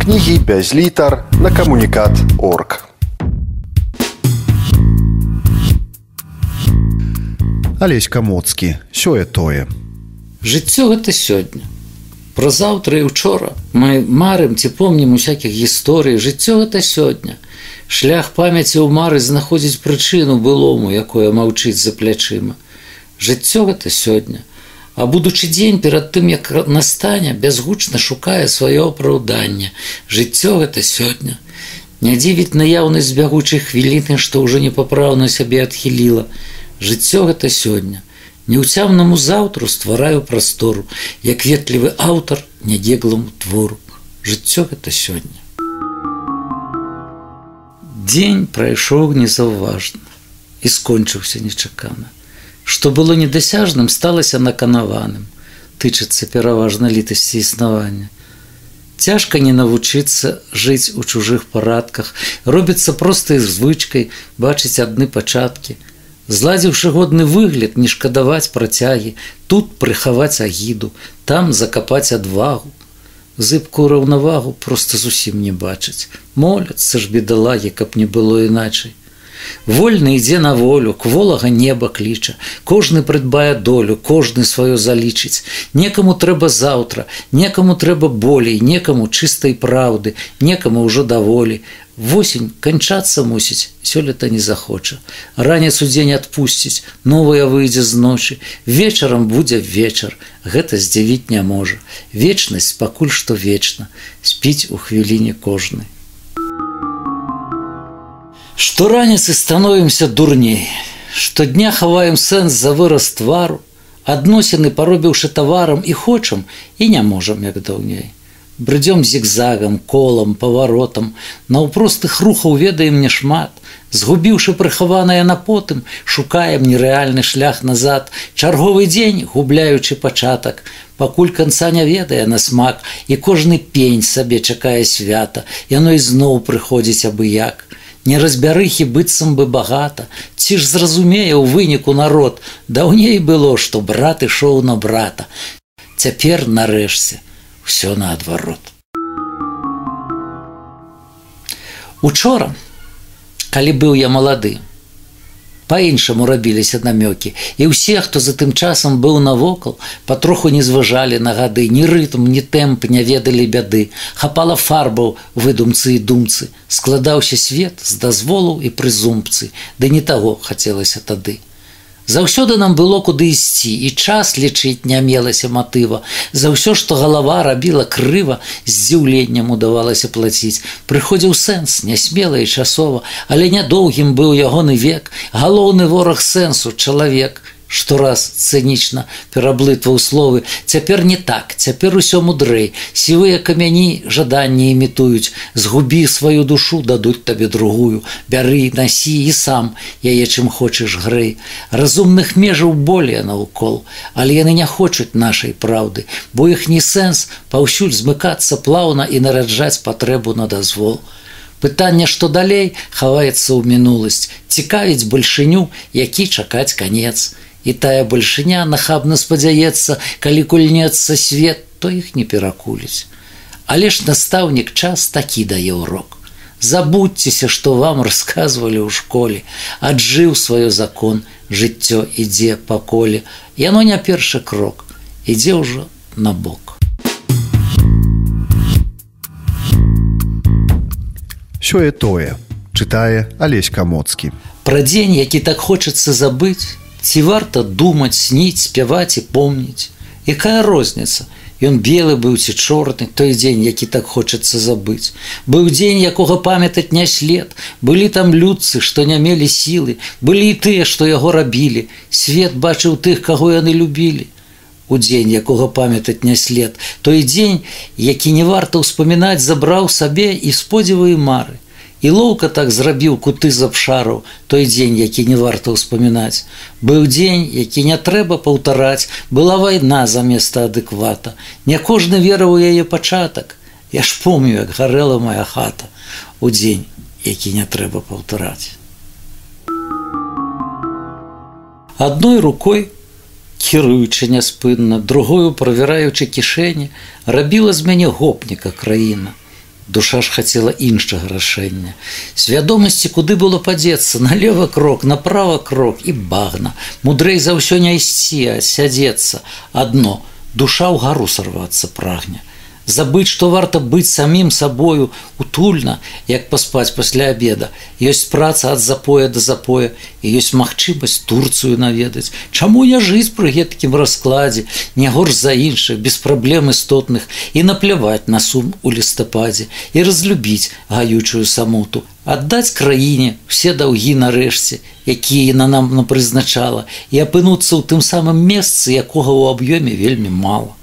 кнігі без літар на камунікат орг. Алесь камоцкі сёе тое. Жыццё гэта сёння. Пра заўтра і учора мы марым ці помнім усякіх гісторый, жыццё гэта сёння. Шлях памяці ў мары знаходзіць прычыну былому, якое маўчыць за плячыма. Жыццё гэта сёння. А будучы дзень перад тым, як настане, бязгучна шукае сваё апраўданне. Жыццё гэта сёння. Не дзівіць наяўнасць бягучай хвіліны, што ўжо непапраўна сябе адхіліла. Жыццё гэта сёння. Неўцямнаму заўтру ствараю прастору, як ветлівы аўтар нядзегламу твору. Жыццё гэта сёння. Дзень прайшоў незаўважна і скончыўся нечакана што было недасяжным сталася наканаваным тычыцца пераважна літасці існавання цяжка не навучыцца жыць у чужых парадках. Робіцца простай звычкай бачыць адны пачаткі. Зладзіўшы годны выгляд не шкадаваць працягі тут прыхаваць агіду там закапаць адвагу. Зыбкую раўнавагу просто зусім не бачыць. Моляцца ж бедалагі каб не было іначай Вольны ідзе на волю, кволага неба кліча. Кожны прыдбае долю, кожны сваё залічыць. Некаму трэба заўтра, некаму трэба болей, некаму чыстай праўды, некаму ўжо даволі. Восень канчацца мусіць, сёлета не захоча. Ранец у дзень адпусціць, новая выйдзе з ночы. Вечарам будзе вечар. Гэта здзівіць не можа. Вечнасць пакуль што вечна, спіць у хвіліне кожнай. Што раніцы становімся дурней, Штодня хаваем сэнс за выраз твару, адносіны паробіўшы таварам і хочам і не можам як даўней. Брыдзём зігзагам, колам, паваротам, наўпростых рухаў ведаем няшмат, згубіўшы прыхаванае на потым, шукаем нерэальны шлях назад, чарговы дзень губляючы пачатак, пакуль канца не ведае на смак і кожны пень сабе чакае свята, яно ізноў прыходзіць абы як не разбярыхі быццам бы багата ці ж зразумее ў выніку народ даўней было што брат ішоў на брата. Цяпер нарэшце ўсё наадварот учора калі быў я малады по-іншаму рабіліся намёкі. І ўсе хто за тым часам быў навокал патроху не зважалі на гады. Ні рытм ні тэмп не ведалі бяды. Хапала фарбаў выдумцы і думцы. Складаўся свет з дазволу і прызумпцы ды не таго хацелася тады Заўсёды нам было куды ісці і час лічыць не мелася матыва. За ўсё, што галава рабіла крыва, з здзіўленнем удавалася плаціць. Прыходзіў сэнс нясмела і часова, але нядоўгім быў ягоны век, галоўны вораг сэнсу чалавек што раз цынічна пераблытваў словы. Цяпер не так цяпер усё мудрэй. Сівыя камяні жаданні імітуюць. Згубі сваю душу дадуць табе другую. Бяры насі і сам яе чым хочаш грэй. Разумных межаў более наўкол але яны не хочуць нашай праўды бо іх не сэнс паўсюль змыкацца плаўна і нараджаць патрэбу на дазвол. Пытанне што далей хаваецца ў мінуласць. Цікавіць бальшыню які чакаць канец і тая бальшыня нахабна спадзяецца, калі кульнецца свет, то іх не перакуліць. Але ж настаўнік час такі дае ўрок. Забудьцеся, што вам расказвалі ў школе, аджыў сваё закон, жыццё ідзе па коле, Яно не першы крок, ідзе ўжо на бок. Сёе тое, чытае Алесь Камоцкі. Пра дзень, які так хочацца забыць, ці варта думаць сніць спяваць і помніць? Якая розніца? Ён белы быў ці чорны той дзень які так хочацца забыць. Быў дзень якога памятаць не след. Былі там людцы што не мелі сілы. Былі і тыя што яго рабілі. Свет бачыў тых каго яны любілі. У дзень якога памятаць не след. Той дзень які не варта ўспамінаць забраў сабе і сподзівы мары і лоўка так зрабіў куты з абшараў той дзень які не варта ўспамінаць быў дзень які не трэба паўтараць. Была вайна заместа адэквата. Не кожны верыў у яе пачатак. Я ж помню як гарэла моя хата у дзень які не трэба паўтараць. Адной рукой кіруючы няспынна другою правяраючы кішэні рабіла з мяне гопніка краіна душа ж хацела іншага рашэння. Свядомасці куды было падзецца налево крок направо крок і багна. Мудрэй за ўсё не ісці а сядзецца адно. Душа ў гару сарвацца прагне забыць што варта быць самім сабою утульна як паспаць пасля обеда. Ёсць праца ад запоя до запоя і ёсць магчымасць турцыю наведаць чаму не жыць пры гэткім раскладзе не горш за іншых без праблем істотных і напляваць на сум у лістападзе і разлюбіць гаючую самоту. Аддаць краіне все даўгі нарэшце якія яна нам напрызначала і апынуцца ў тым самым месцы якога ў аб'ёме вельмі мала.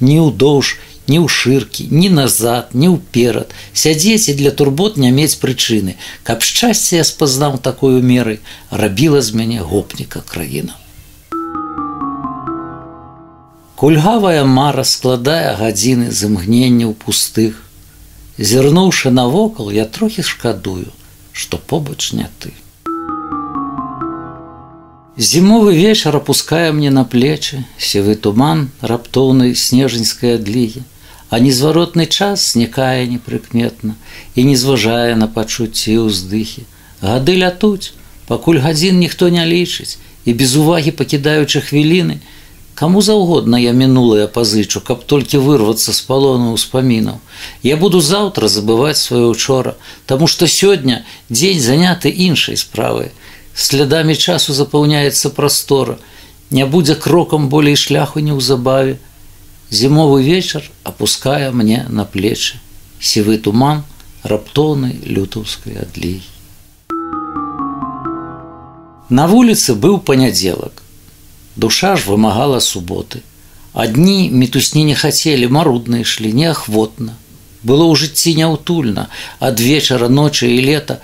Не ўдоўж ні ў шыркі, ні назад, ні ўперад, сядзець і для турбот не мець прычыны, каб шчасце я спазнаў такую меры, рабіла з мяне гопніка краіна. Кульгавая мара складае гадзіны з імгненняў пустых. Зірнуўшы навокал, я трохі шкадую, што побач не ты. Зімовы вечар апускае мне на плечы, сівы туман раптоўнай снежаньскай адлігі а незваротны час знікае непрыкметна і не зважае на пачуцці ўздыхі. Гады лятуць, пакуль гадзін ніхто не лічыць і без увагі пакідаючы хвіліны, Каму заўгодна я мінулая пазычу, каб толькі вырвацца з палону ўспамінаў. Я буду заўтра забываць сваё учора, Таму што сёння дзень заняты іншай справай. Слядамі часу запаўняецца прастора, Не будзе крокам болей шляху неўзабаве, Зімовы вечар опускае мне на плечы сівы туман раптоўнай лютаўскай адлей. На вуліцы быў панядзелак. Душа ж вымагала суботы. Адні мітусні не хацелі, марудна ішлі неахвотна. Было ў жыцці няўтульна, ад вечара ночы і лета,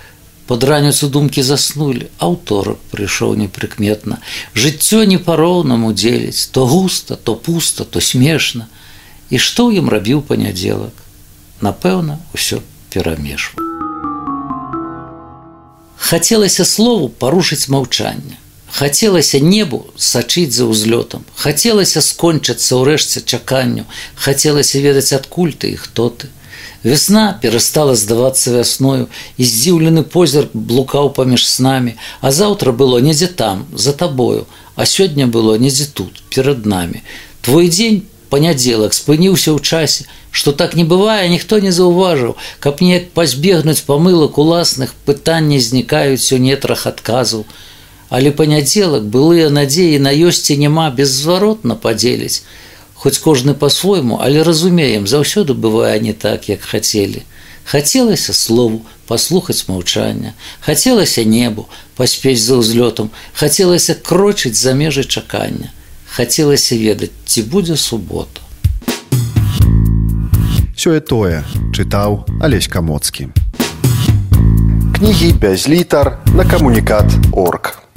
под раніцу думкі заснулі аўторак прыйшоў непрыкметна жыццё не па-роўнаму дзеліць то густа то пуста то смешна і што ў ім рабіў панядзелак напэўна усё перамешва хацелася слову парушыць маўчанне хацелася небу сачыць за ўзлётам хацелася скончыцца ўрэшце чаканню. Хацелася ведаць адкуль ты і хто ты Весна перастала здавацца вясною і здзіўлены позірк блукаў паміж снамі, а заўтра было недзе там, за табою, а сёння было недзе тут, перад намі. Твой дзень панядзелак спыніўся ў часе, што так не бывае, ніхто не заўважыў, каб неяк пазбегнуць памылак уласных пытанні знікаюць у нетрах адказаў. Але панядзелак былыя надзеі на ёсці няма беззваротна падзеліць хоць кожны по-свойму, але разумеем, заўсёды бывае не так, як хацелі. Хацелася слову паслухаць маўчання, хацелася небу паспець за ўзлётам, хацелася крочыць за межы чакання, хацелася ведаць, ці будзе субота. Сёе тое чытаў алесь камоцкі. Кнігі без літар на камунікат орг.